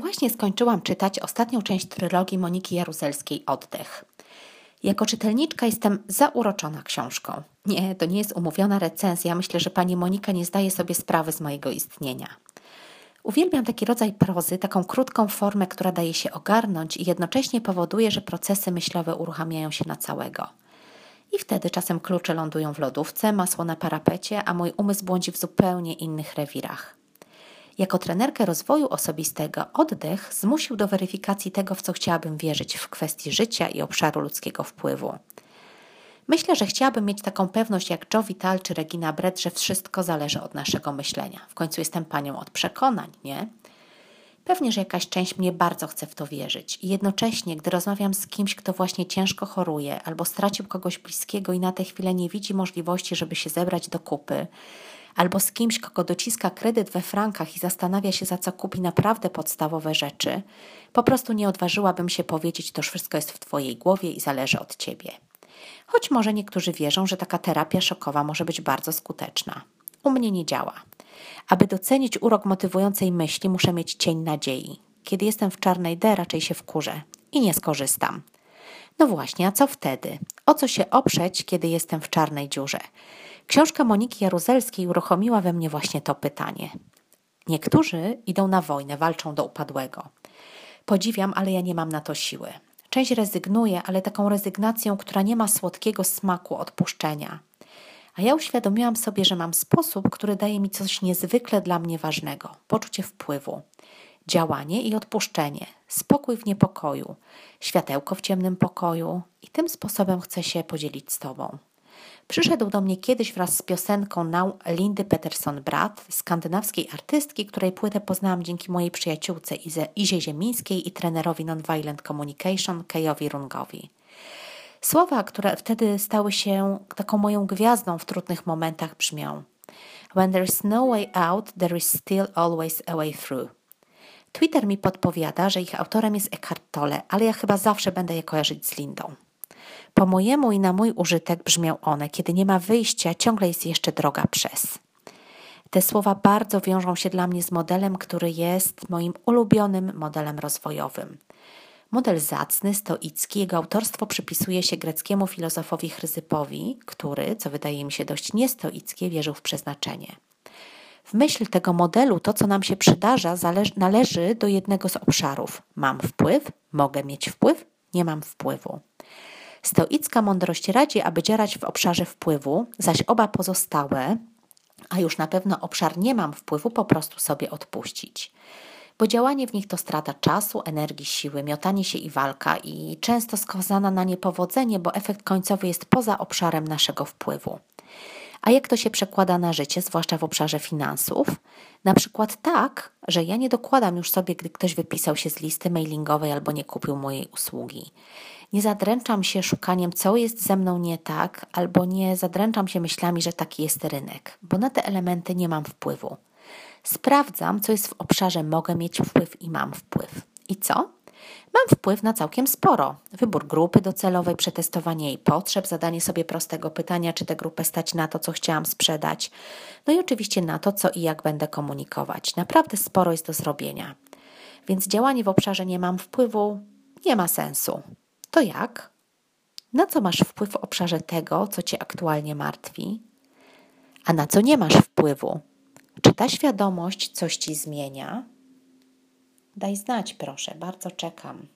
Właśnie skończyłam czytać ostatnią część trylogii Moniki Jaruzelskiej Oddech. Jako czytelniczka jestem zauroczona książką. Nie, to nie jest umówiona recenzja. Myślę, że pani Monika nie zdaje sobie sprawy z mojego istnienia. Uwielbiam taki rodzaj prozy, taką krótką formę, która daje się ogarnąć i jednocześnie powoduje, że procesy myślowe uruchamiają się na całego. I wtedy czasem klucze lądują w lodówce, masło na parapecie, a mój umysł błądzi w zupełnie innych rewirach. Jako trenerkę rozwoju osobistego oddech zmusił do weryfikacji tego, w co chciałabym wierzyć w kwestii życia i obszaru ludzkiego wpływu. Myślę, że chciałabym mieć taką pewność jak Joe Vital czy Regina Brett, że wszystko zależy od naszego myślenia. W końcu jestem panią od przekonań, nie? Pewnie, że jakaś część mnie bardzo chce w to wierzyć. I jednocześnie, gdy rozmawiam z kimś, kto właśnie ciężko choruje albo stracił kogoś bliskiego i na tę chwilę nie widzi możliwości, żeby się zebrać do kupy, albo z kimś, kogo dociska kredyt we frankach i zastanawia się, za co kupi naprawdę podstawowe rzeczy, po prostu nie odważyłabym się powiedzieć, to wszystko jest w Twojej głowie i zależy od Ciebie. Choć może niektórzy wierzą, że taka terapia szokowa może być bardzo skuteczna. U mnie nie działa. Aby docenić urok motywującej myśli, muszę mieć cień nadziei. Kiedy jestem w czarnej D, raczej się wkurzę i nie skorzystam. No właśnie, a co wtedy? O co się oprzeć, kiedy jestem w czarnej dziurze? Książka Moniki Jaruzelskiej uruchomiła we mnie właśnie to pytanie. Niektórzy idą na wojnę, walczą do upadłego. Podziwiam, ale ja nie mam na to siły. Część rezygnuje, ale taką rezygnacją, która nie ma słodkiego smaku odpuszczenia. A ja uświadomiłam sobie, że mam sposób, który daje mi coś niezwykle dla mnie ważnego poczucie wpływu, działanie i odpuszczenie, spokój w niepokoju, światełko w ciemnym pokoju i tym sposobem chcę się podzielić z Tobą. Przyszedł do mnie kiedyś wraz z piosenką Now Lindy Peterson-Brat, skandynawskiej artystki, której płytę poznałam dzięki mojej przyjaciółce Ize, Izie Ziemińskiej i trenerowi Nonviolent Communication Kejowi Rungowi. Słowa, które wtedy stały się taką moją gwiazdą w trudnych momentach brzmią When there's no way out, there is still always a way through. Twitter mi podpowiada, że ich autorem jest Eckhart Tolle, ale ja chyba zawsze będę je kojarzyć z Lindą. Po mojemu i na mój użytek brzmią one: Kiedy nie ma wyjścia, ciągle jest jeszcze droga przez. Te słowa bardzo wiążą się dla mnie z modelem, który jest moim ulubionym modelem rozwojowym. Model zacny, stoicki, jego autorstwo przypisuje się greckiemu filozofowi Chryzypowi, który, co wydaje mi się dość niestoickie, wierzył w przeznaczenie. W myśl tego modelu to, co nam się przydarza, należy do jednego z obszarów. Mam wpływ, mogę mieć wpływ, nie mam wpływu. Stoicka mądrość radzi, aby działać w obszarze wpływu, zaś oba pozostałe, a już na pewno obszar nie mam wpływu, po prostu sobie odpuścić. Bo działanie w nich to strata czasu, energii, siły, miotanie się i walka, i często skazana na niepowodzenie, bo efekt końcowy jest poza obszarem naszego wpływu. A jak to się przekłada na życie, zwłaszcza w obszarze finansów? Na przykład tak, że ja nie dokładam już sobie, gdy ktoś wypisał się z listy mailingowej albo nie kupił mojej usługi. Nie zadręczam się szukaniem, co jest ze mną nie tak, albo nie zadręczam się myślami, że taki jest rynek, bo na te elementy nie mam wpływu. Sprawdzam, co jest w obszarze mogę mieć wpływ i mam wpływ. I co? Mam wpływ na całkiem sporo. Wybór grupy docelowej, przetestowanie jej potrzeb, zadanie sobie prostego pytania, czy tę grupę stać na to, co chciałam sprzedać. No i oczywiście na to, co i jak będę komunikować. Naprawdę sporo jest do zrobienia. Więc działanie w obszarze nie mam wpływu nie ma sensu. To jak? Na co masz wpływ w obszarze tego, co cię aktualnie martwi? A na co nie masz wpływu? Czy ta świadomość coś ci zmienia? Daj znać, proszę, bardzo czekam.